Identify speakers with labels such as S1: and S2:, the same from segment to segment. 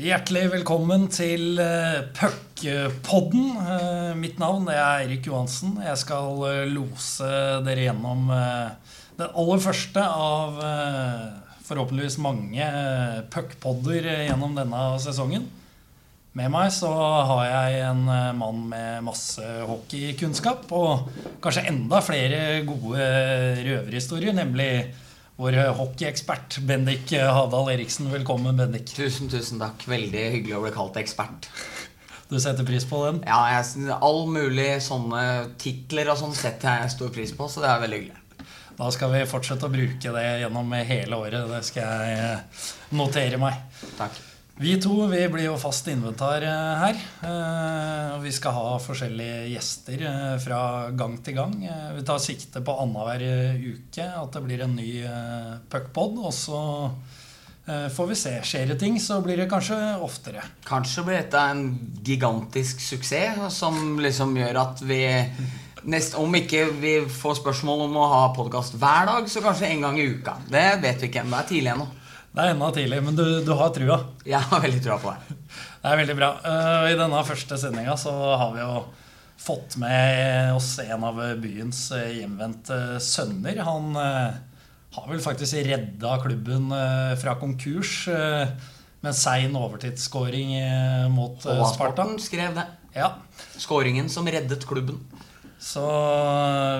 S1: Hjertelig velkommen til uh, Puckpodden. Uh, mitt navn er Erik Johansen. Jeg skal uh, lose dere gjennom den aller første av forhåpentligvis mange puckpodder gjennom denne sesongen. Med meg så har jeg en mann med masse hockeykunnskap og kanskje enda flere gode røverhistorier, nemlig vår hockeyekspert Bendik Havdal Eriksen. Velkommen, Bendik.
S2: Tusen, tusen takk. Veldig hyggelig å bli kalt ekspert.
S1: Du setter pris på den?
S2: Ja, jeg, all mulig sånne titler og sånn setter jeg stor pris på, så det er veldig hyggelig.
S1: Da skal vi fortsette å bruke det gjennom hele året. Det skal jeg notere meg.
S2: Takk.
S1: Vi to vi blir jo fast inventar eh, her. Eh, og vi skal ha forskjellige gjester eh, fra gang til gang. Vi tar sikte på annenhver uke at det blir en ny puckpod. Og så får vi se. Skjer det ting, så blir det kanskje oftere.
S2: Kanskje blir dette en gigantisk suksess som liksom gjør at vi Nest, om ikke vi får spørsmål om å ha podkast hver dag, så kanskje en gang i uka. Det vet vi ikke ennå. Det er tidlig ennå.
S1: Det er enda tidlig, men du, du har trua?
S2: Jeg har veldig trua på det.
S1: Det er veldig bra. Uh, I denne første sendinga så har vi jo fått med oss en av byens uh, hjemvendte sønner. Han uh, har vel faktisk redda klubben fra konkurs med sein overtidsskåring mot Sparta.
S2: skrev det.
S1: Ja.
S2: Skåringen som reddet klubben.
S1: Så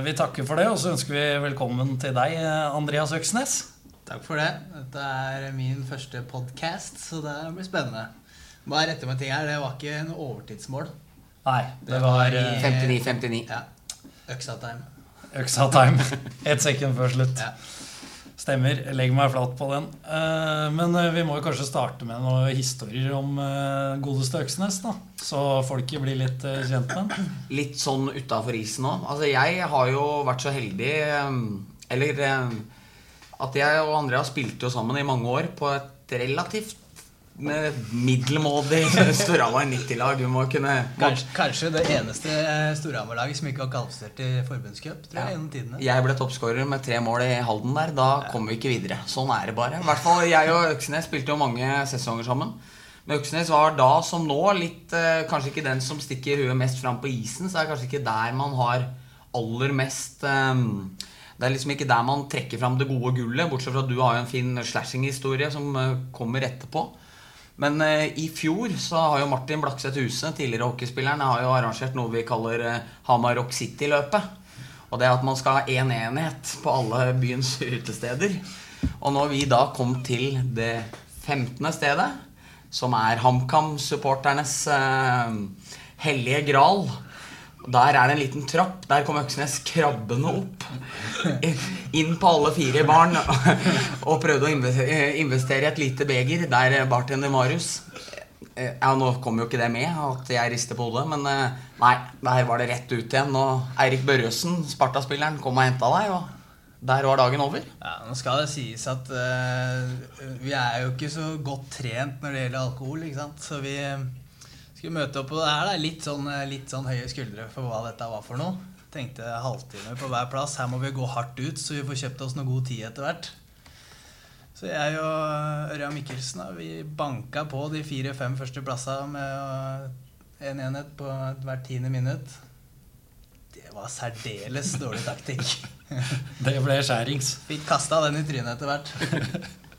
S1: vi takker for det, og så ønsker vi velkommen til deg, Andreas Øksnes.
S3: Takk for det. Dette er min første podkast, så det blir spennende. Bare rette meg ting her, Det var ikke en overtidsmål.
S1: Nei, det, det var
S2: 59-59.
S3: Eh, ja. Øksa time.
S1: Øksa time. Ett sekund før slutt. Ja. Stemmer. Legg meg flat på den. Eh, men eh, vi må jo kanskje starte med noen historier om godeste Øksnes. da Så folket blir litt kjent med den.
S2: Litt sånn utafor isen òg. Altså, jeg har jo vært så heldig Eller at jeg og André har spilt jo sammen i mange år på et relativt middelmådig Storhamar 90-lag.
S3: Kanskje, kanskje, det eneste Storhamar-laget som ikke var kvalifisert i forbundscup. Ja.
S2: Jeg ble toppskårer med tre mål i Halden der. Da ja. kom vi ikke videre. Sånn er det bare. I hvert fall Jeg og Øksnes spilte jo mange sesonger sammen. Men Øksnes var da som nå litt eh, Kanskje ikke den som stikker huet mest fram på isen. Så er det kanskje ikke der man har aller mest um, det er liksom ikke der man trekker fram det gode gullet, bortsett fra at du har en fin slashing-historie som eh, kommer etterpå. Men uh, i fjor så har jo Martin Blakseth Huse, tidligere hockeyspilleren, har jo arrangert noe vi kaller uh, Hamar Rock City-løpet. Og det er at man skal ha én en enhet på alle byens utesteder. Og når vi da kom til det 15. stedet, som er HamKam-supporternes hellige gral der er det en liten trapp. Der kom Øksnes krabbende opp. Inn på alle fire barn og prøvde å investere i et lite beger der bartender Marius ja, Nå kom jo ikke det med at jeg rister på hodet, men eh, nei, der var det rett ut igjen. Og Eirik Børresen, Sparta-spilleren, kom og henta deg. og der var dagen over.
S3: Ja, Nå skal det sies at uh, vi er jo ikke så godt trent når det gjelder alkohol. ikke sant? Så vi, skulle møte opp på det her. Da. Litt, sånn, eh, litt sånn høye skuldre for hva dette var for noe. Tenkte halvtime på hver plass. Her må vi gå hardt ut, så vi får kjøpt oss noe god tid etter hvert. Så jeg og Ørja Ørjan Mikkelsen vi banka på de fire-fem første plassene med en enhet på hvert tiende minutt. Det var særdeles dårlig taktikk.
S1: det ble skjærings.
S3: Fikk kasta den i trynet etter hvert.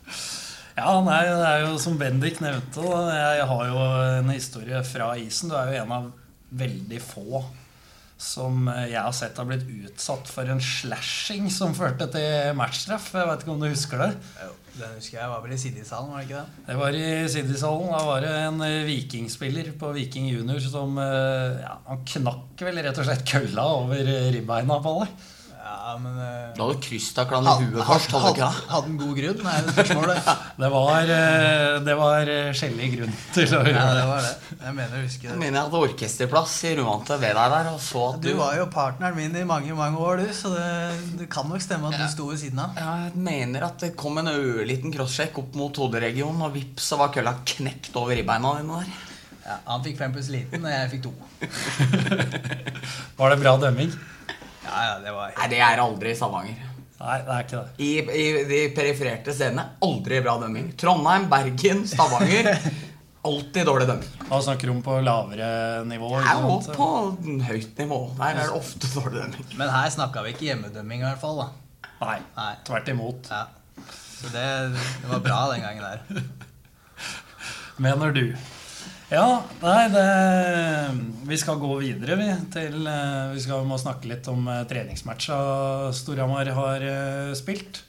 S1: Ja, nei, det er jo som Bendik nevnte. Jeg har jo en historie fra isen. Du er jo en av veldig få som jeg har sett har blitt utsatt for en slashing som førte til matchstraff. Jeg vet ikke om du husker det?
S3: Jo, den husker jeg. var vel i Siddishallen, var det ikke det?
S1: Det var i Siddishallen. Da var det en vikingspiller på Viking junior som ja, Han knakk vel rett og slett kølla over ribbeina på alle.
S3: Ja, men uh,
S2: Du hadde krystaklan i huet først?
S3: Hadde, hadde, hadde en god grunn? Nei, det spørsmålet.
S1: det var, uh, det var uh, skjellig grunn til å
S3: gjøre ja, det. var det. Jeg mener jeg husker det.
S2: Jeg mener jeg hadde orkesterplass i Ruvante ved deg der. Og så
S3: at du, du var jo partneren min i mange mange år, du. Så det, det kan nok stemme at ja. du sto ved siden av.
S2: Ja, jeg mener at det kom en ørliten crosssjekk opp mot hoderegionen, og vips, så var kølla knekt over ribbeina dine der.
S3: Ja, Han fikk fem pluss liten, og jeg fikk to.
S1: var det bra dømming?
S3: Ja, ja, det var
S2: Nei, det er aldri Stavanger.
S1: Nei, det er ikke det.
S2: I, i de perifererte stedene aldri bra dømming. Trondheim, Bergen, Stavanger. Alltid dårlig dømming.
S1: Da snakker du om på lavere nivå.
S2: Her
S1: ikke
S2: er på høyt nivå. Der er det ofte dårlig dømming.
S3: Men her snakka vi ikke hjemmedømming, i hvert fall. da.
S1: Nei,
S3: Nei.
S1: tvert imot.
S3: Ja. Så det, det var bra den gangen der.
S1: Mener du. Ja, nei, det Vi skal gå videre, vi. Til eh, Vi skal må snakke litt om eh, treningsmatcha Storhamar har eh, spilt.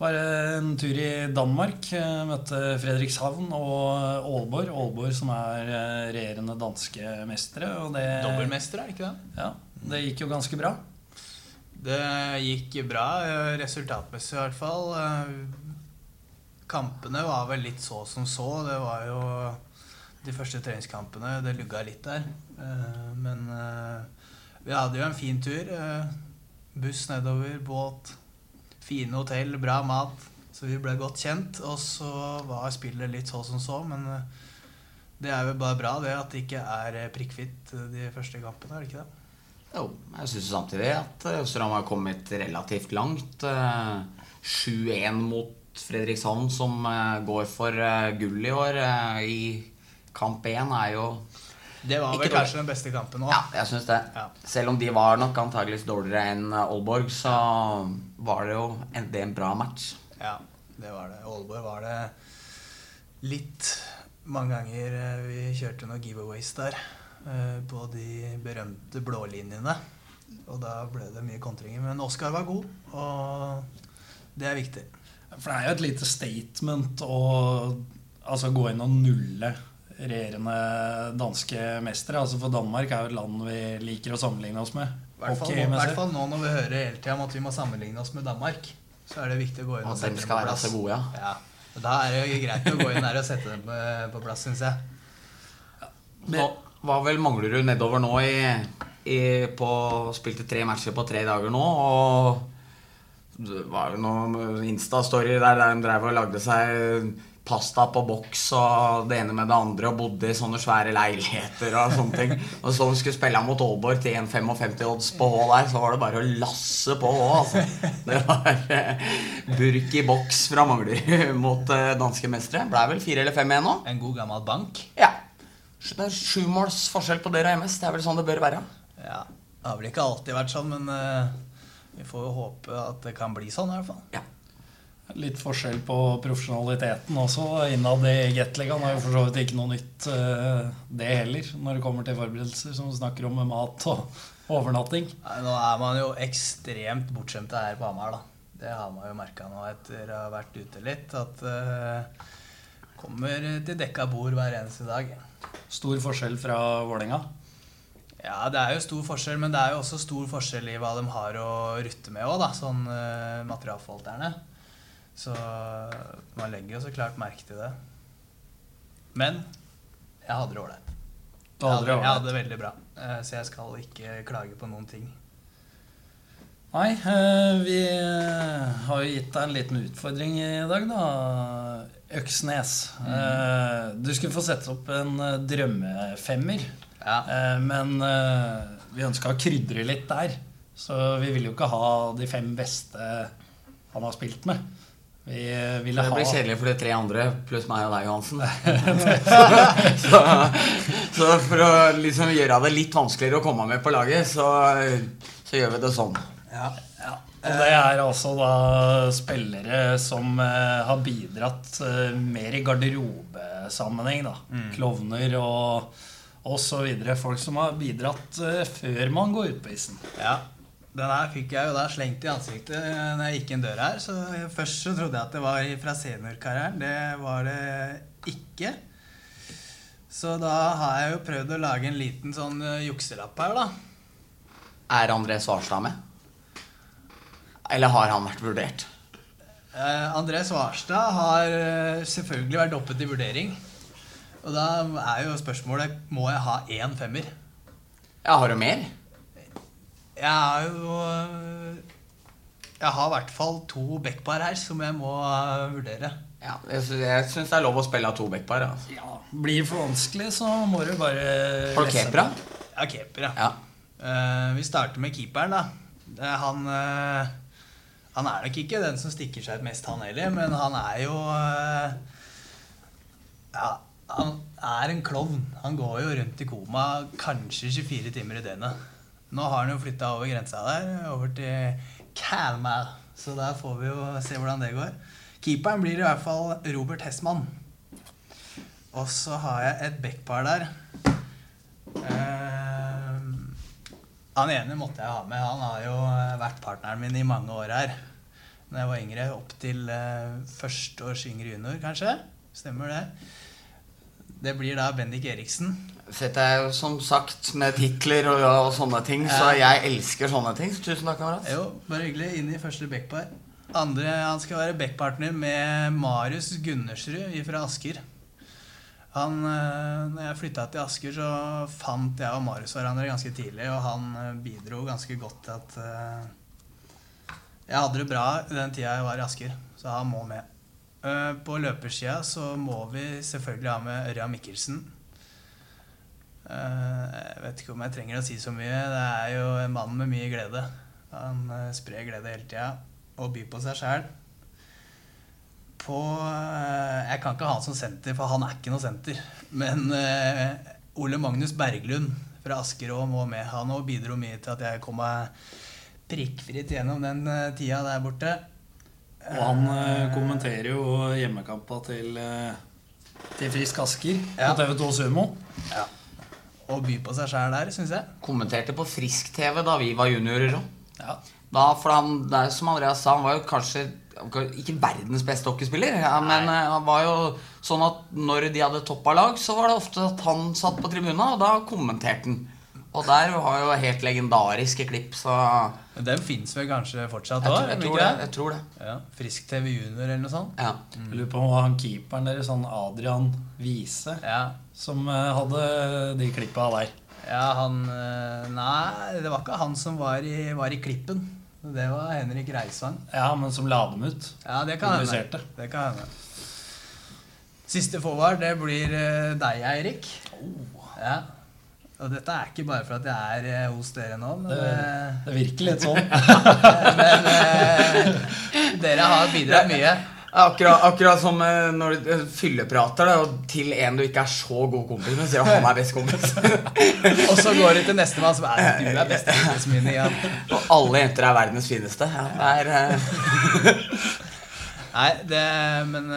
S1: Var en tur i Danmark. Møtte Fredrikshavn og Aalborg. Aalborg som er regjerende danske mestere. Og det,
S3: Dobbeltmester, er det ikke det?
S1: ja, det gikk jo ganske bra.
S3: Det gikk bra, resultatmessig i hvert fall. Kampene var vel litt så som så. Det var jo de første treningskampene. Det lugga litt der. Eh, Men eh, vi hadde jo en fin tur. eh, Buss nedover, båt, fine hotell, bra mat. Så vi ble godt kjent. Og så var spillet litt så som så, men det er jo bare bra det at det ikke er prikkfritt de første kampene, er det ikke det?
S2: Jo, jeg syns samtidig at eh, har kommet relativt langt. Eh, 7-1 mot Fredrikshavn, som går for gull i år i kamp 1, er jo
S3: Det var vel kanskje den beste kampen òg.
S2: Ja, jeg syns det.
S3: Ja.
S2: Selv om de var nok antageligvis dårligere enn eh, Aalborg, så var det jo en, det en bra match.
S3: Ja, det var det. Aalborg var det litt mange ganger eh, vi kjørte noen giveaways der. eh, På de berømte blålinjene. Og da ble det mye kontringer. Men Oskar var god, og det er viktig.
S1: For det er jo et lite statement å altså, gå inn og nulle regjerende danske mestere. Altså For Danmark er jo et land vi liker å sammenligne oss med.
S3: I hvert fall,
S1: hockeymessig.
S3: hvert fall nå når vi hører hele tida om at vi må sammenligne oss med Danmark. Så er det viktig å gå inn og
S2: og
S3: sette dem på plass.
S2: så gode, ja.
S3: Ja. Da er det jo greit å gå inn der og sette dem på, på plass, syns jeg.
S2: Ja. Hva, hva vel du nedover nå i, i på, Spilte tre matcher på tre dager nå, og det var jo noen Insta-story der, der de drev og lagde seg pasta på boks og det ene med det andre og bodde i sånne svære leiligheter og sånne ting. Og så vi skulle spille mot Aalborg til 1,55 odds på H der, så var det bare å lasse på H, altså. Det var eh, burk i boks fra Manglerud mot eh, danske mestere. Blei vel fire eller fem igjen nå.
S3: En god gammel bank.
S2: Ja. Det er sju måls forskjell på dere og MS. Det er vel sånn det bør være.
S3: Ja, Det har vel ikke alltid vært sånn, men uh, vi får jo håpe at det kan bli sånn i hvert fall.
S2: Ja.
S1: Litt forskjell på profesjonaliteten også innad i Gateligaen. er jo for så vidt ikke noe nytt, eh, det heller, når det kommer til forberedelser, som snakker om med mat og overnatting.
S3: Nå er man jo ekstremt bortskjemte her på Hamar, da. Det har man jo merka nå etter å ha vært ute litt. At uh, kommer til dekka bord hver eneste dag.
S1: Stor forskjell fra Vålerenga.
S3: Ja, det er jo stor forskjell, men det er jo også stor forskjell i hva de har å rutte med òg, da. Sånn uh, materialforvalterne. Så man legger jo så klart merke til det. Men jeg hadde det ålreit. Jeg
S1: hadde
S3: jeg hadde det veldig bra. Eh, Så jeg skal ikke klage på noen ting.
S1: Nei, eh, vi eh, har jo gitt deg en liten utfordring i dag, da. Øksnes. Mm. Du skulle få sette opp en drømmefemmer.
S3: Ja.
S1: Men vi ønska å krydre litt der. Så vi vil jo ikke ha de fem beste han har spilt med. Vi ville ha Det
S2: blir kjedelig for de tre andre pluss meg og deg, Johansen. så, så for å liksom gjøre det litt vanskeligere å komme med på laget, så, så gjør vi det sånn.
S3: ja.
S1: Ja, og det er altså da spillere som eh, har bidratt eh, mer i garderobesammenheng, da. Klovner og, og så videre. Folk som har bidratt eh, før man går ut på isen.
S3: Ja, den her fikk jeg jo da slengt i ansiktet når jeg gikk inn døra her. Så først så trodde jeg at det var fra seniorkarrieren. Det var det ikke. Så da har jeg jo prøvd å lage en liten sånn eh, jukselapp her, da.
S2: Er André Svarstad med? Eller har han vært vurdert?
S3: Eh, André Svarstad har eh, selvfølgelig vært oppe til vurdering. Og da er jo spørsmålet må jeg ha én femmer.
S2: Ja, har du mer?
S3: Jeg har jo eh, Jeg har i hvert fall to backpar her som jeg må eh, vurdere.
S2: Ja, jeg sy- syns det er lov å spille av to backpar. Altså.
S1: Ja, Blir det for vanskelig, så må du bare
S2: Har du keepera?
S3: Ja, keeper, ja.
S2: Ja.
S3: Uh, vi starter med keeperen, da. Er han uh, Han er nok ikke den som stikker seg ut mest, han heller, men han er jo uh, Ja, Han er en klovn. Han går jo rundt i koma kanskje 24 timer i døgnet. Nå har han jo flytta over grensa der, over til Kalmar. Så der får vi jo se hvordan det går. Keeperen blir i hvert fall Robert Hessmann. Og så har jeg et backpar der. Eh, han ene måtte jeg ha med. Han har jo vært partneren min i mange år her. Når jeg var yngre, opp til eh, førsteårs yngre junior, kanskje. Stemmer det. Det blir da Bendik Eriksen.
S2: Fett er jo som sagt med titler og, og sånne ting, så jeg elsker sånne ting. Så tusen takk, kamerat.
S3: Jo, bare hyggelig. Inn i første backpar. Andre, Han skal være backpartner med Marius Gundersrud fra Asker. Han, eh, når jeg flytta til Asker, så fant jeg og Marius hverandre ganske tidlig, og han eh, bidro ganske godt til at eh, jeg hadde det bra den tida jeg var i Asker, så han må med. Eh, På løpersida så må vi selvfølgelig ha med Ørja Mikkelsen. Eh, Jeg vet ikke om jeg trenger å si så mye. Det er jo en mann med mye glede. Han eh, sprer glede hele tida og byr på seg sjæl. På Jeg kan ikke ha han som senter, for han er ikke noe senter. Men Ole Magnus Berglund fra Asker òg må med. Han òg bidro mye til at jeg kom meg prikkfritt gjennom den tida der borte.
S1: Og han eh, kommenterer jo hjemmekampa til, eh, til Frisk Asker
S3: Ja.
S1: på TV2 Sumo.
S3: Ja. Og by på seg sjæl der, syns jeg.
S2: Kommenterte på Frisk-TV da vi var juniorer òg.
S1: Ja.
S2: Da, for han, det er som Andreas sa, han var jo kanskje ikke verdens beste hockeyspiller, ja, men eh, han var jo sånn at når de hadde toppa lag, så var det ofte at han satt på tribuna, og da kommenterte han. Og der har jo helt legendariske klipp, så
S3: Men den fins vel kanskje fortsatt
S2: jeg,
S3: òg?
S2: tror- jeg, tror det, jeg tror det.
S3: Ja, Frisk TV Junior eller noe sånt?
S2: Ja.
S1: Jeg lurer på om han keeperen deres, han Adrian Wiese,
S3: Ja.
S1: som eh, hadde de klippa der.
S3: ja, han eh, Nei, det var ikke han som var i, var i klippen. Det var Henrik Reisvang.
S1: Ja, men som la dem ut.
S3: Ja, det kan hende. Det kan hende. Siste forward, det blir eh, deg, Eirik. Ja. Og dette er ikke bare for at jeg er eh, hos dere nå, men,
S1: Det,
S3: eh,
S1: det virker litt sånn.
S3: men eh, dere har bidratt mye.
S2: Akkurat, akkurat som eh, når du fylleprater da, og til en du ikke er så god kompis med, sier han er best kompis.
S3: Og så går det til nestemann som er du er bestekompisen min igjen.
S2: og alle jenter er verdens fineste. Ja, det er,
S3: Nei, det, men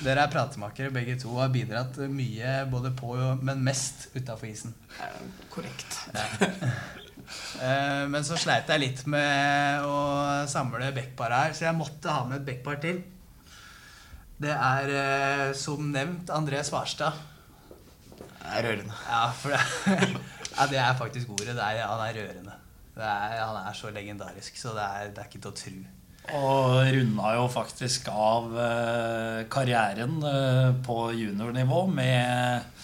S3: dere er pratemakere begge to og har bidratt mye både på men mest utafor isen.
S2: korrekt.
S3: Ja. men så sleit jeg litt med å samle backpar her, så jeg måtte ha med et backpar til. Det er eh, som nevnt André Svarstad.
S2: Det er rørende.
S3: Ja, for det, ja, det er faktisk ordet. Det er, han er rørende. Det er, han er så legendarisk, så det er, det er ikke til å tro.
S1: Og runda jo faktisk av eh, karrieren eh, på juniornivå med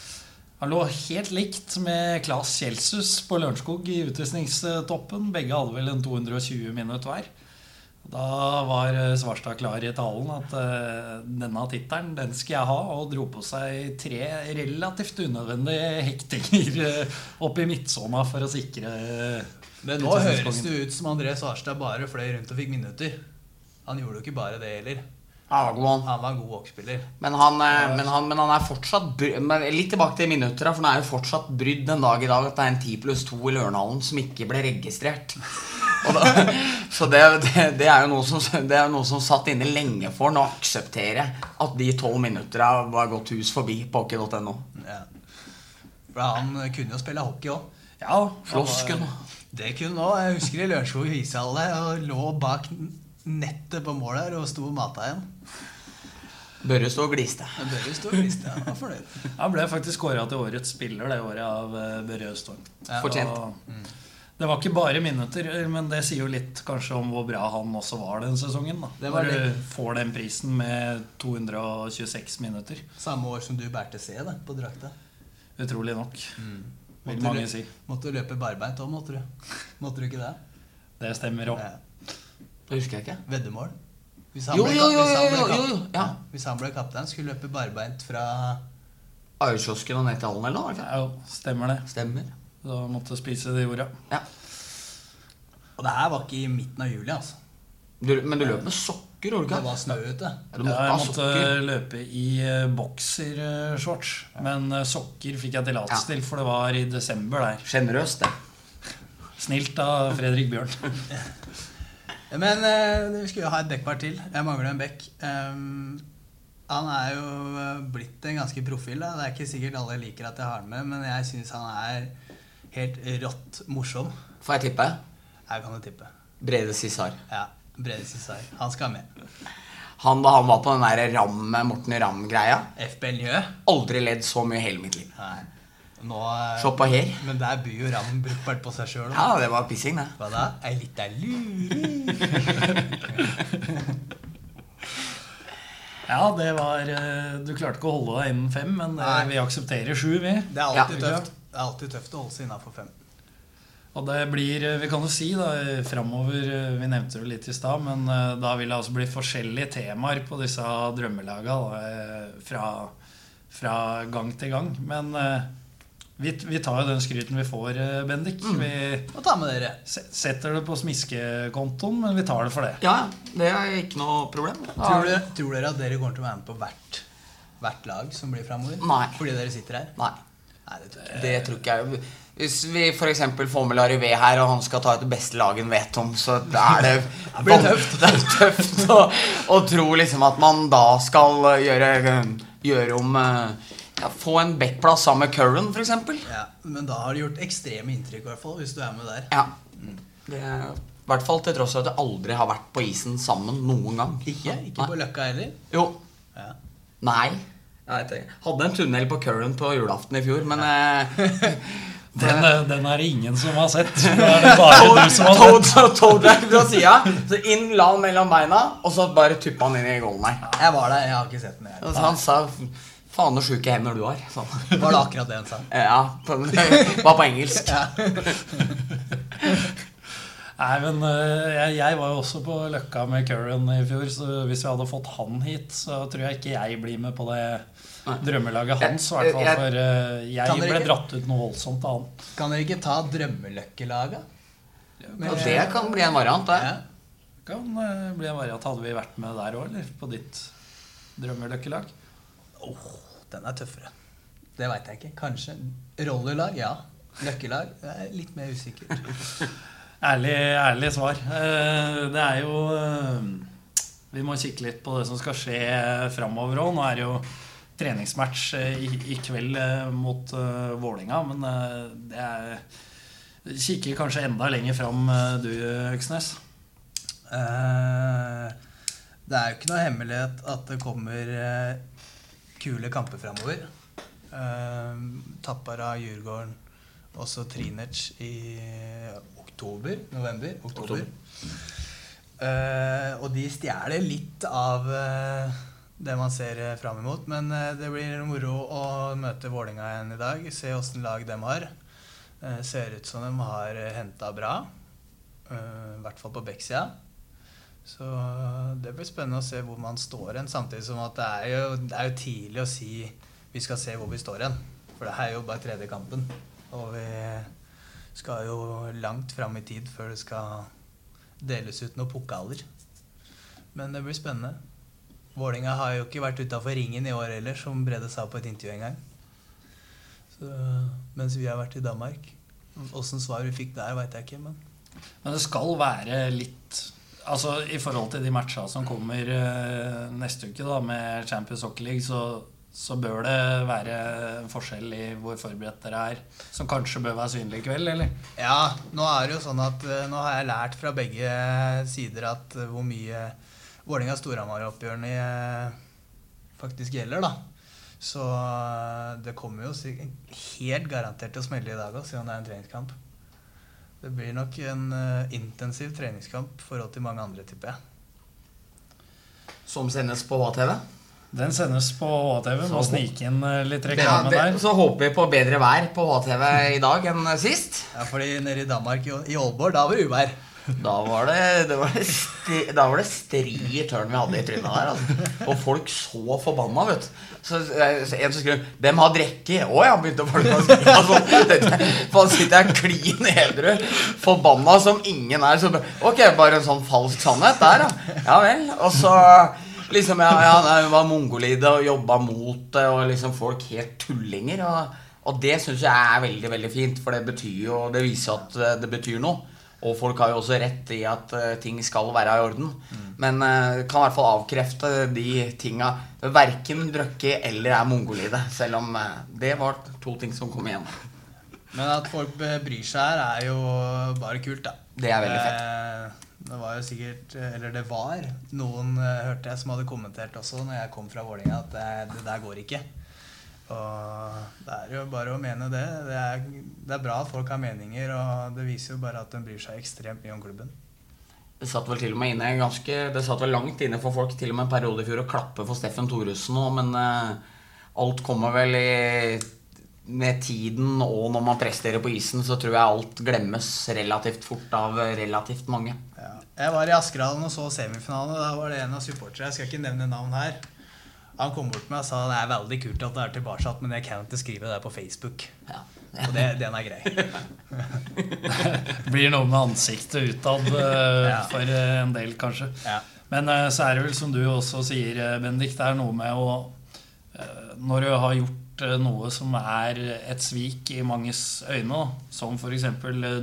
S1: Han lå helt likt med Claes Kjelsus på Lørenskog i utvisningstoppen. Begge hadde vel en 220 minutter hver. Da var eh, Svarstad klar i talen at denne tittelen den skal jeg ha, og dro på seg tre relativt unødvendige hektinger opp i midtsona for å sikre
S3: Men nå høres det ut som André Svarstad bare fløy rundt og fikk minutter. Han gjorde jo ikke bare det heller.
S2: Ja, god han.
S3: Han var en god hockeyspiller.
S2: Men han, eh, men, han, men han er fortsatt brydd, Litt tilbake til minutter, for han er jo fortsatt brydd den dag i dag at det er en 10 pluss 2 i Lørenhallen som ikke ble registrert. Da, så det, det, det er jo noe som, det er noe som satt inne lenge for ham å akseptere at de tolv minuttene var gått hus forbi på hockey.no.
S3: Ja. For han kunne jo spille hockey òg.
S1: Ja,
S2: Slåss kunne
S3: Det kunne han òg. Jeg husker i Lørenskog ishall og lå bak nettet på mål her og sto og mata igjen.
S2: Børre stå og gliste.
S3: Børre stå og gliste, han var fornøyd.
S1: Han ble faktisk kåra til årets spiller det året av eh, Børre Østholm.
S3: Ja.
S2: Fortjent.
S1: Og Det var ikke bare minutter, men det sier jo litt kanskje om hvor bra han også var den sesongen. da
S3: Det var
S1: Når du får den prisen med 226 minutter.
S3: Samme år som du bærte C da, på drakta.
S1: Utrolig nok,
S3: Mm.
S1: vil
S3: Måtte
S1: mange
S3: du-
S1: si.
S3: Måtte du løpe barbeint òg, måtte du? Måtte du ikke det?
S1: Det stemmer òg.
S3: Ja.
S2: Det husker jeg ikke.
S3: Veddemål? Hvis
S2: Jo,
S3: ble-
S2: jo, jo,
S3: hvis han
S2: jo,
S3: ble
S2: jo, jo, ja.
S3: Hvis han ble kaptein, skulle løpe barbeint fra
S2: Aurkiosken og ned til hallen eller noe? var?
S1: Ja, jo, stemmer det.
S2: Stemmer.
S1: Da måtte spise det jorda.
S2: Ja.
S3: Og det her var ikke i midten av juli, altså.
S2: Du, men du løp med sokker sokker,
S3: Det var snø ute.
S2: Ja, måtte
S1: jeg måtte
S2: sokker.
S1: løpe i eh, boksershorts. Men eh, sokker fikk jeg tillatelse
S2: Ja.
S1: til, for det var i desember der.
S2: Sjenerøst, det.
S1: Snilt av Fredrik Bjørn.
S3: Men eh, vi skulle jo ha et backpar til. Jeg mangler en back. Um, han er jo eh, blitt en ganske profil. Da. Det er ikke sikkert alle liker at jeg har han med, men jeg syns han er helt rått morsom.
S2: Får jeg tippe?
S3: Her kan du tippe.
S2: Brede Cissar.
S3: Ja, Brede Cissar. Han skal med.
S2: Han da han var på den der Ram, Morten Ramm-greia.
S3: FBL Njø.
S2: Aldri ledd så mye i hele mitt liv.
S3: Nei. Nå, eh,
S2: Se på her.
S3: Men der byr jo Ram brukbart på seg sjøl.
S2: Ja, det var pissing, det.
S3: Hva da? Ei lita luring.
S1: Ja, det var eh, Du klarte ikke å holde deg innen fem, men eh,
S3: Nei.
S1: vi aksepterer sju, vi.
S3: Det er alltid
S1: Ja.
S3: tøft. Det er alltid tøft å holde seg innafor fem.
S1: Og det blir, vi kan jo si da, framover Vi nevnte det litt i stad, men da vil det altså bli forskjellige temaer på disse drømmelaga da, eh, fra, fra gang til gang. Men eh, vi, vi tar jo den skryten vi får, Bendik. Bendik. Vi
S3: Og ta med dere.
S1: setter det på smiskekontoen, men vi tar det for det.
S2: Ja, det er ikke noe problem.
S3: Tror dere, tror dere at dere kommer til å være med på hvert, hvert lag som blir framover?
S2: Nei.
S3: Fordi dere sitter her?
S2: Nei,
S3: Nei, det tror jeg ikke.
S2: det tror ikke jeg. Hvis vi f.eks. får med Larivé her, og han skal ta ut det beste laget han vet om, så er det
S3: blir det tøft.
S2: Det er tøft å, å tro liksom at man da skal gjøre, gjøre om eh, ja, Få en backplass sammen med Curran, f.eks.
S3: Ja, men da har det gjort ekstreme inntrykk, i hvert fall, hvis du er med der.
S2: Ja. Det er, I hvert fall til tross for at vi aldri har vært på isen sammen noen gang.
S3: Ikke? Ikke på Løkka heller?
S2: Jo.
S3: Ja.
S2: Nei. Jeg vet ikke. Hadde en tunnel på Curran på julaften i fjor, men ja.
S1: Den, eh, den er det ingen som har sett. Det er det bare du som har sett.
S2: Toad, toad drag fra sida. Så inn, la han mellom beina, og så bare tuppa han inn i goalen her.
S3: Jeg var der, jeg har ikke sett den. Jeg.
S2: Og så han sa 'faen så sjuke hender du har'. Sånn.
S3: Var det akkurat det han sa?
S2: Ja, på, var på engelsk.
S3: Ja.
S1: Nei, men eh, jeg, jeg var jo også på Løkka med Curran i fjor, så hvis vi hadde fått han hit, så tror jeg ikke jeg blir med på det
S2: Nei.
S1: drømmelaget hans. i hvert fall, For eh, jeg ble
S3: ikke-
S1: dratt ut noe voldsomt av han.
S3: Kan dere ikke ta drømmeløkkelaget?
S2: Og det kan bli en variant, det.
S3: Ja.
S1: Kan eh, bli en variant. Hadde vi vært med der òg, eller? På ditt drømmeløkkelag?
S3: Åh, den er tøffere. Det veit jeg ikke. Kanskje. Rollerlag, ja. Nøkkelag, Jeg er litt mer usikker.
S1: Ærlig, ærlig svar. Eh, Det er jo eh, Vi må kikke litt på det som skal skje framover òg. Nå er det jo treningsmatch eh, i, i kveld mot uh, Vålinga, men det er Kikker kanskje enda lenger fram, du, Øksnes.
S3: Det er jo ikke noe hemmelighet at det kommer kule kamper framover. Uh, Tappara, Djurgården, også Trinec i oktober. November? Oktober. oktober. og de stjeler litt av eh, det man ser uh, fram imot. Men eh, det blir moro å møte Vålinga igjen i dag. Se åssen lag de har. Eh, ser ut som de har henta bra. Eh, I hvert fall på Beck-sida. Så det blir spennende å se hvor man står hen. Samtidig som at det er, jo, det er jo tidlig å si vi skal se hvor vi står hen. For det her er jo bare tredje kampen. Og vi skal jo langt fram i tid før det skal deles ut noen pokaler. Men det blir spennende. Vålinga har jo ikke vært utafor ringen i år heller, som Brede sa på et intervju en gang. Så, mens vi har vært i Danmark. Åssen svar vi fikk der, veit jeg ikke. men...
S1: Men det skal være litt Altså I forhold til de matcha som kommer uh, neste uke da med Champions Hockey League, så, så bør det være en forskjell i hvor forberedt dere er. Som kanskje bør være synlig i kveld, eller?
S3: Ja, nå er det jo sånn at uh, nå har jeg lært fra begge sider at uh, hvor mye Vålerenga-Storhamar-oppgjørene faktisk gjelder, da. Så det kommer jo helt garantert til å smelle i dag òg, siden det er en treningskamp. Det blir nok en uh, intensiv treningskamp i forhold til mange andre, tipper jeg.
S2: Som sendes på HTV.
S1: Den sendes på HTV. Må snike inn eh, litt reklame
S2: ja,
S1: der.
S2: så håper vi på bedre vær på HTV i dag enn sist.
S3: Ja, fordi nede i Danmark, i i Aalborg, da var det uvær.
S2: Da var det, det, var stri, da var det stri tørn vi hadde i trynet der. Altså. Og folk så forbanna, vet du. Så så en som skrev 'Hvem har drikke'. Å ja, begynte folk å skrive. Altså, sitter jeg klin edru, forbanna som ingen er. Så ok, bare en sånn falsk sannhet der, ja. Ja vel. Og så liksom Ja, ja det var mongolide og jobba mot det, og liksom folk helt tullinger. Og, og det syns jeg er veldig, veldig fint, for det betyr jo Det viser at eh, det betyr noe. Og folk har jo også rett i at uh, ting skal være i orden. Mm. Men uh, kan i hvert fall avkrefte de tinga. Verken drøkke eller er mongolide. Selv om uh, det var to ting som kom igjen.
S3: Men at folk bryr seg her, er jo bare kult, da.
S2: Det er veldig fett.
S3: Det var jo sikkert Eller det var noen, hørte jeg, som hadde kommentert også når jeg kom fra Vålerenga, at det, det der går ikke. Og det er jo bare å mene det. Det er, det er, bra at folk har meninger, og det viser jo bare at de bryr seg ekstremt mye om klubben.
S2: Det satt vel til og med inne ganske, det satt vel langt inne for folk til og med en periode i fjor å klappe for Steffen Thoresen òg, men uh, alt kommer vel i, med tiden, og når man presterer på isen, så tror jeg alt glemmes relativt fort av relativt mange.
S3: Ja. Jeg var i Askerhallen og så semifinalen, da var det en av supporterne, jeg skal ikke nevne navn her han kom bort med og sa det er veldig kult at det er tilbake, men jeg kan ikke skrive det på Facebook. Ja. Og det, den er grei.
S1: det blir noe med ansiktet utad uh, for uh, en del, kanskje. Ja. Men uh, så er det vel som du også sier, Bendik, det er noe med å Når du har gjort noe som er et svik i manges øyne, som f.eks.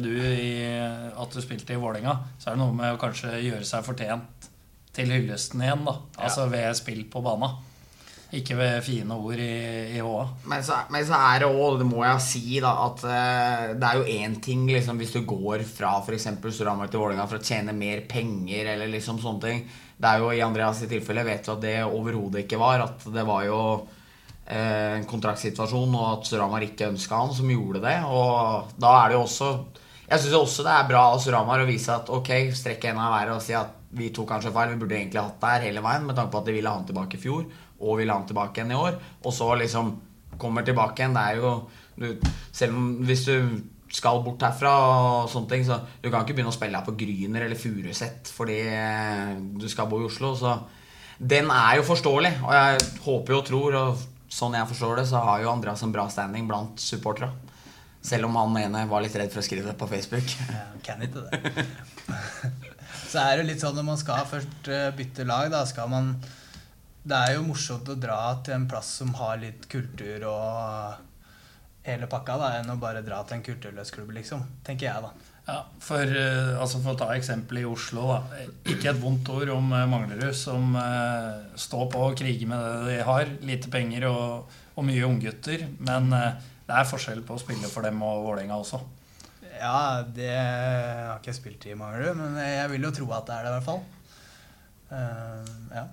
S1: du i at du spilte i Vålerenga, så er det noe med å kanskje gjøre seg fortjent til hyllesten igjen, da. Altså ved spill på bana. Ikke ved fine ord i, i HA.
S2: Men så, men så er det òg, det må jeg si, da, at uh, det er jo én ting liksom, hvis du går fra f.eks. Storhamar til Vålerenga for å tjene mer penger eller liksom sånne ting. Det er jo I Andreas' i tilfelle vet du at det overhodet ikke var. At det var jo uh, en kontraktsituasjon, og at Storhamar ikke ønska han, som gjorde det. Og da er det jo også Jeg syns også det er bra av Storhamar å vise at ok, strekke henda i været og si at vi tok kanskje feil, vi burde egentlig hatt det her hele veien, med tanke på at de ville ha han tilbake i fjor og vil ha han tilbake igjen i år. Og så liksom kommer tilbake igjen. Det er jo du, Selv om hvis du skal bort herfra og sånne ting, så du kan ikke begynne å spille her på Gryner eller Furuset fordi eh, du skal bo i Oslo. Så den er jo forståelig. Og jeg håper og tror, og sånn jeg forstår det, så har jo Andreas en bra standing blant supporterne. Selv om han ene var litt redd for å skrive det på Facebook.
S3: Ja, kan ikke det. så er det litt sånn når man skal først eh, bytte lag, da skal man det er jo morsomt å dra til en plass som har litt kultur og hele pakka, da, enn å bare dra til en kulturløs klubb, liksom. Tenker jeg, da.
S1: Ja, for, uh, altså for å ta eksempelet i Oslo, da. Ikke et vondt ord om uh, Manglerud, som uh, står på og kriger med det de har. Lite penger og, og mye unggutter. Men det er forskjell på å spille for dem og Vålerenga også.
S3: Ja, det har ikke jeg spilt i Manglerud, men jeg vil jo tro at det er det, i hvert fall. ja.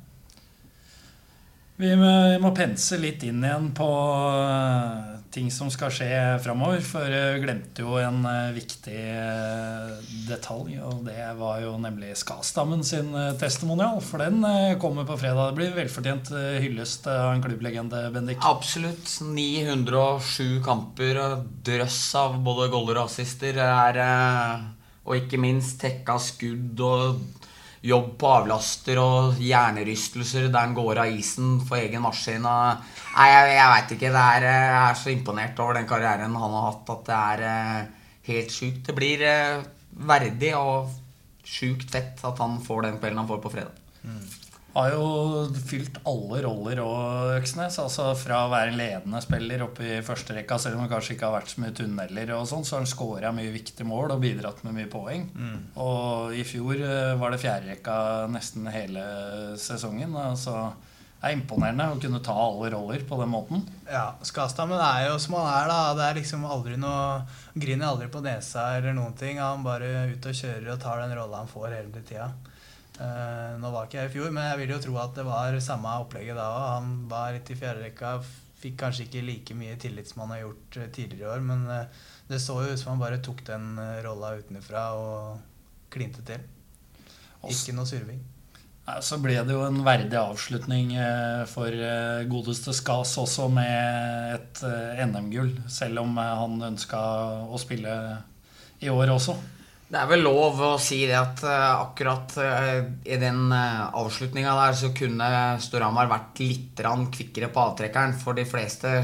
S1: Vi må pense litt inn igjen på eh, ting som skal skje framover. For jeg glemte jo en eh, viktig eh, detalj, og det var jo nemlig Skastammen sin testimonial. For den kommer på fredag. Det blir velfortjent hyllest av en klubblegende, Bendik.
S2: Absolutt. 907 kamper drøss av både goller og assister. Er, og ikke minst tekka skudd og jobb på avlaster og hjernerystelser der han går av isen for egen maskin. Og, nei, jeg, jeg veit ikke. Er, jeg er så imponert over den karrieren han har hatt, at det er uh, helt sjukt. Det blir uh, verdig og sjukt fett at han får den kvelden han får på fredag. Mm.
S1: Har jo fylt alle roller og Øksnes. altså Fra å være en ledende spiller oppe i første rekka, selv om det kanskje ikke har vært så mye tunneler, og sånn, så har han skåra mye viktige mål og bidratt med mye poeng. Mm. Og i fjor eh, var det fjerderekka nesten hele sesongen. altså det er imponerende å kunne ta alle roller på den måten.
S3: Ja, Skastammen er jo som han er, da. Det er liksom aldri noe Griner aldri på nesa eller noen ting. Han bare ut og kjører og tar den rolla han får hele tida. Uh, nå var ikke jeg i fjor, men jeg vil jo tro at det var samme opplegget da òg. Han var litt i fjerderekka. Fikk kanskje ikke like mye tillit som han har gjort uh, tidligere i år, men uh, det så jo ut som han bare tok den rolla utenfra og klinte til. Ikke noe surving.
S1: Så ble det jo en verdig avslutning for godeste Skas også med et NM-gull, selv om han ønska å spille i år også.
S2: Det er vel lov å si det at uh, akkurat uh, i den uh, avslutninga der så kunne Storhamar vært litt kvikkere på avtrekkeren. For de fleste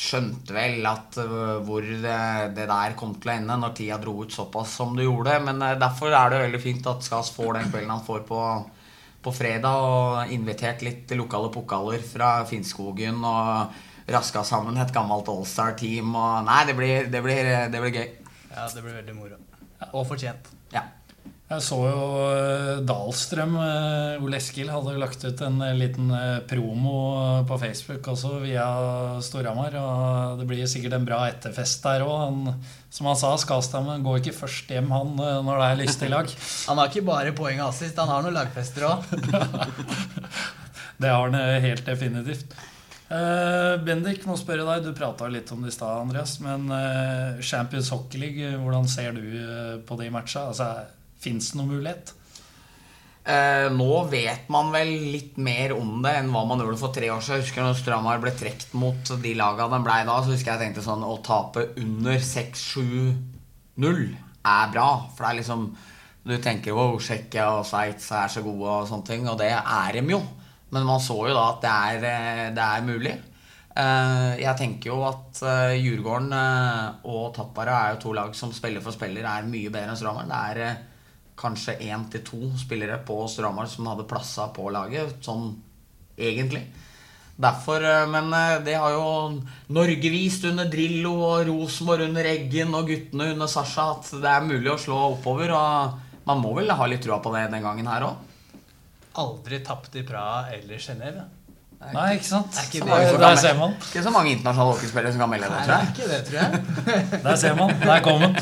S2: skjønte vel at hvor det, det, der kom til å ende når tida dro ut såpass som det gjorde. Men derfor er det veldig fint at Skas får den kvelden han får på, på fredag, og invitert litt lokale pokaler fra Finnskogen. og raska sammen et gammelt Allstar-team. og Nei, det blir, det, blir, det blir gøy.
S3: Ja, det blir veldig moro. Og fortjent.
S2: Ja.
S1: Jeg så jo eh, Dahlstrøm, eh, Ole Eskil, hadde lagt ut en eh, liten promo på Facebook også via Storhamar. Og det blir sikkert en bra etterfest der òg. Som han sa, Skastammen går ikke først hjem, han, når det er lystig lag.
S3: han har ikke bare poeng og assist, han har noen lagfester òg.
S1: det har han helt definitivt. Uh, Bendik, spør jeg deg, du prata litt om det i stad, Andreas. Men uh, Champions Hockey League, hvordan ser du uh, på de matcha? Altså, Fins det noen mulighet?
S2: nå vet man vel litt mer om det enn hva man gjorde for tre år siden. Jeg husker når Stramar ble trukket mot de laga den blei da, så husker jeg tenkte sånn Å tape under 6-7-0 er bra. For det er liksom Du tenker jo Tsjekkia og Sveits er så gode og sånne ting, og det er dem jo. Men man så jo da at det er, eh, det er mulig. Eh, jeg tenker jo at eh, Djurgården og Tappara er jo to lag som spiller for spiller er mye bedre enn Storhamar. Det er kanskje én til to spillere på Stramar som hadde plassa på laget, sånn egentlig. Derfor, Men det har jo Norge vist under Drillo og Rosenborg under Eggen og guttene under Sasha at det er mulig å slå oppover. Og man må vel ha litt trua på det den gangen her òg
S3: aldri tapt i Praha eller Genéve.
S1: Nei, ikke sant?
S3: Ikke
S1: det, der ser man.
S2: Ikke så mange internasjonale hockeyspillere som kan melde det,
S3: tror jeg. Ikke det, tror jeg.
S1: der ser man. Der kom den.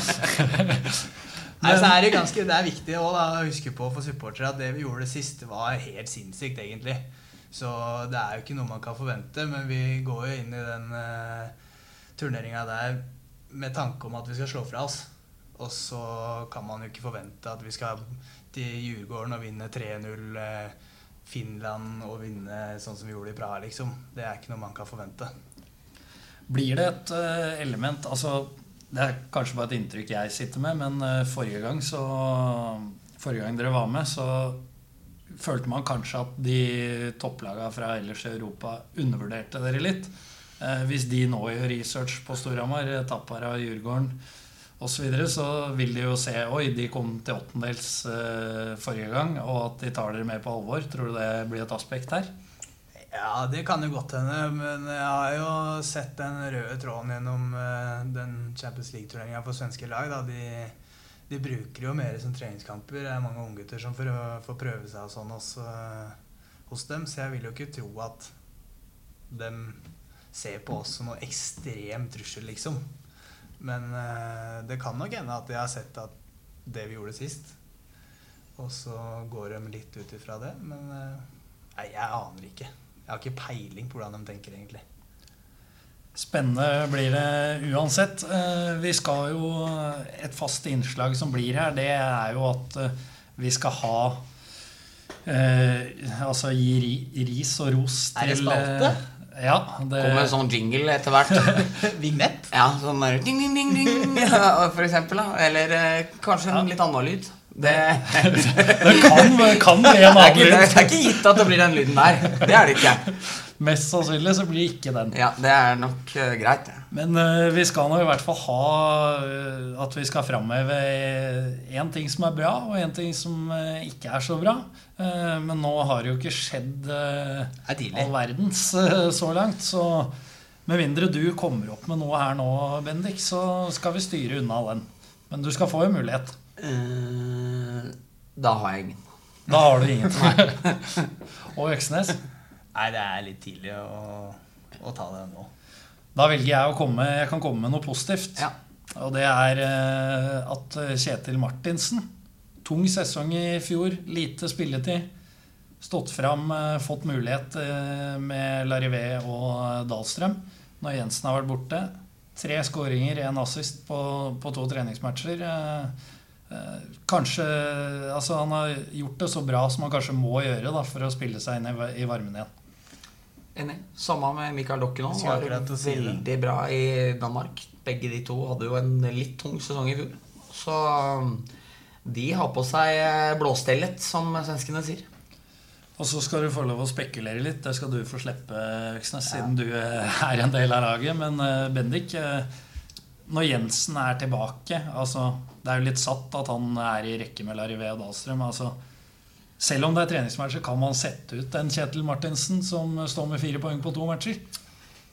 S3: Nei, så er det, ganske, det er viktig å huske på for supportere at det vi gjorde sist, var helt sinnssykt, egentlig. Så det er jo ikke noe man kan forvente, men vi går jo inn i den uh, turneringa der med tanke om at vi skal slå fra oss. Og så kan man jo ikke forvente at vi skal til Djurgården og vinne 3-0. Eh, Finland og vinne sånn som vi gjorde i Praha, liksom. Det er ikke noe man kan forvente.
S1: Blir det et uh, element altså, Det er kanskje bare et inntrykk jeg sitter med, men uh, forrige gang så Forrige gang dere var med, så følte man kanskje at de topplagene fra ellers i Europa undervurderte dere litt. Hvis de nå gjør research på Storhamar, av Djurgården osv., så, videre, så vil de jo se Oi, de kom til åttendels uh, forrige gang, og at de tar dere med på alvor. Tror du det blir et aspekt her?
S3: Ja, det kan jo godt hende. Men jeg har jo sett den røde tråden gjennom uh, den Champions League-turneringa for svenske lag. De, de, bruker jo mer som treningskamper. Det er mange unggutter som får, får prøve seg og sånn også, uh, hos dem. Så jeg vil jo ikke tro at de ser på oss som noe ekstrem trussel, liksom. Men uh, det kan nok hende at jeg har sett at det vi gjorde sist. Og så går de litt ut ifra det. Men uh, nei, jeg aner ikke. Jeg har ikke peiling på hvordan de tenker, egentlig.
S1: Spennende blir det uansett. Uh, vi skal jo Et fast innslag som blir her, det er jo at vi skal ha Altså gi ris og ros til
S3: Er det spalte?
S1: Ja,
S2: det... Kommer en sånn jingle etter hvert.
S3: Vignett?
S2: Ja, sånn der ding, ding, ding, ding, for eksempel. Da. Eller eh, kanskje en litt annen lyd.
S1: Det, det kan, kan, bli en annen lyd.
S2: Det er ikke gitt at det blir den lyden der. Det er det ikke.
S1: Mest sannsynlig så blir det ikke den.
S2: Ja, Det er nok uh, greit.
S1: Men uh, vi skal nå i hvert fall ha uh, at vi skal framheve én ting som er bra, og én ting som ikke er så bra. men nå har det jo ikke skjedd all verdens så langt. Så med mindre du kommer opp med noe her nå, Bendik, så skal vi styre unna den. Men du skal få en mulighet.
S2: da har jeg ingen.
S1: Da har du ingen. og Øksnes?
S3: Nei, det er litt tidlig å, å ta det nå.
S1: Da velger jeg å komme Jeg kan komme med noe positivt.
S2: Ja.
S1: Og det er eh, at Kjetil Martinsen Tung sesong i fjor, lite spilletid. Stått fram, eh, fått mulighet eh, med Larivé og Dahlstrøm når Jensen har vært borte. Tre skåringer, én assist på, på, to treningsmatcher. Kanskje Altså, han har gjort det så bra som han kanskje må gjøre da, for å spille seg inn i varmen igjen.
S2: Enig. Samme med Mikael Dokken òg. Var veldig bra i Danmark. Begge de to hadde jo en litt tung sesong i fjor. Så De har på seg eh, blåstellet, som svenskene sier.
S1: Og så skal du få lov å spekulere litt. Det skal du få slippe, Øksnes, siden du eh, er en del av laget. Men eh, Bendik, når Jensen er tilbake altså, Det er jo litt satt at han er i rekke med Larivé og Dahlstrøm. Altså, selv om det er treningsmatcher, kan man sette ut en Kjetil Martinsen som står med fire poeng på to matcher?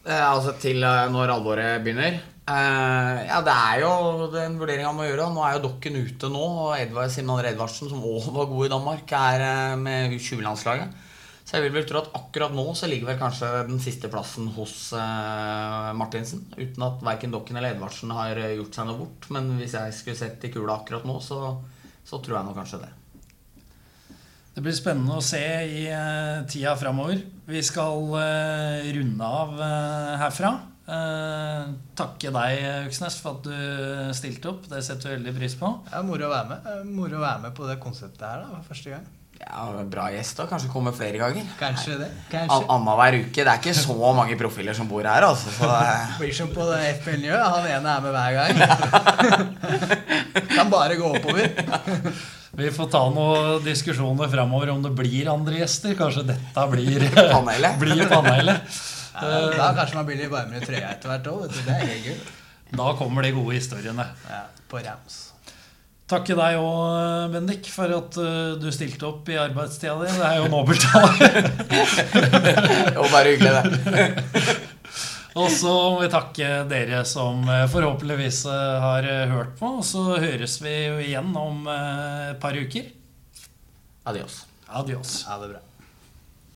S2: Eh, altså til eh, når alvoret begynner. Eh, ja, det er jo den vurderinga man må gjøre. Nå er jo Dokken ute nå, og Edvard Simen Edvardsen, som òg var god i Danmark, er eh, med U20-landslaget. Så jeg vil vel tro at akkurat nå så ligger vel kanskje den siste plassen hos eh, Martinsen. Uten at verken Dokken eller Edvardsen har eh, gjort seg noe bort. Men hvis jeg skulle sett i kula akkurat nå, så, så tror jeg nå kanskje det.
S1: Det blir spennende å se i eh, tida framover. Vi skal eh, runde av eh, herfra. Eh, takke deg, Øksnes, for at du stilte opp. Det setter vi veldig pris på.
S3: Ja, moro å være med. Moro å være med på det konseptet her da, for første gang.
S2: Ja, Bra gjest, da. Kanskje kommer flere ganger.
S3: Kanskje det.
S2: An-
S3: Kanskje.
S2: Annenhver uke. Det er ikke så mange profiler som bor her, altså. Så det
S3: Blir som på det FPL-miljøet. Han ene er med hver gang. kan bare gå oppover.
S1: Vi får ta noen diskusjoner fremover om det blir andre gjester. Kanskje dette blir
S2: Panelet.
S1: blir panelet.
S3: Ja, da kanskje man blir litt varmere i trøya etter hvert òg. Det er gøy.
S1: Da kommer de gode historiene.
S3: Ja, på rams.
S1: Takke deg òg, Bendik, for at eh, du stilte opp i arbeidstida di. Det er jo nobelt av deg.
S2: jo bare hyggelig, det.
S1: Og så må vi takke dere som eh, forhåpentligvis eh, har eh, hørt på. Og så høres vi jo igjen om et par uker.
S2: Adios.
S1: Adios.
S3: Ha det bra.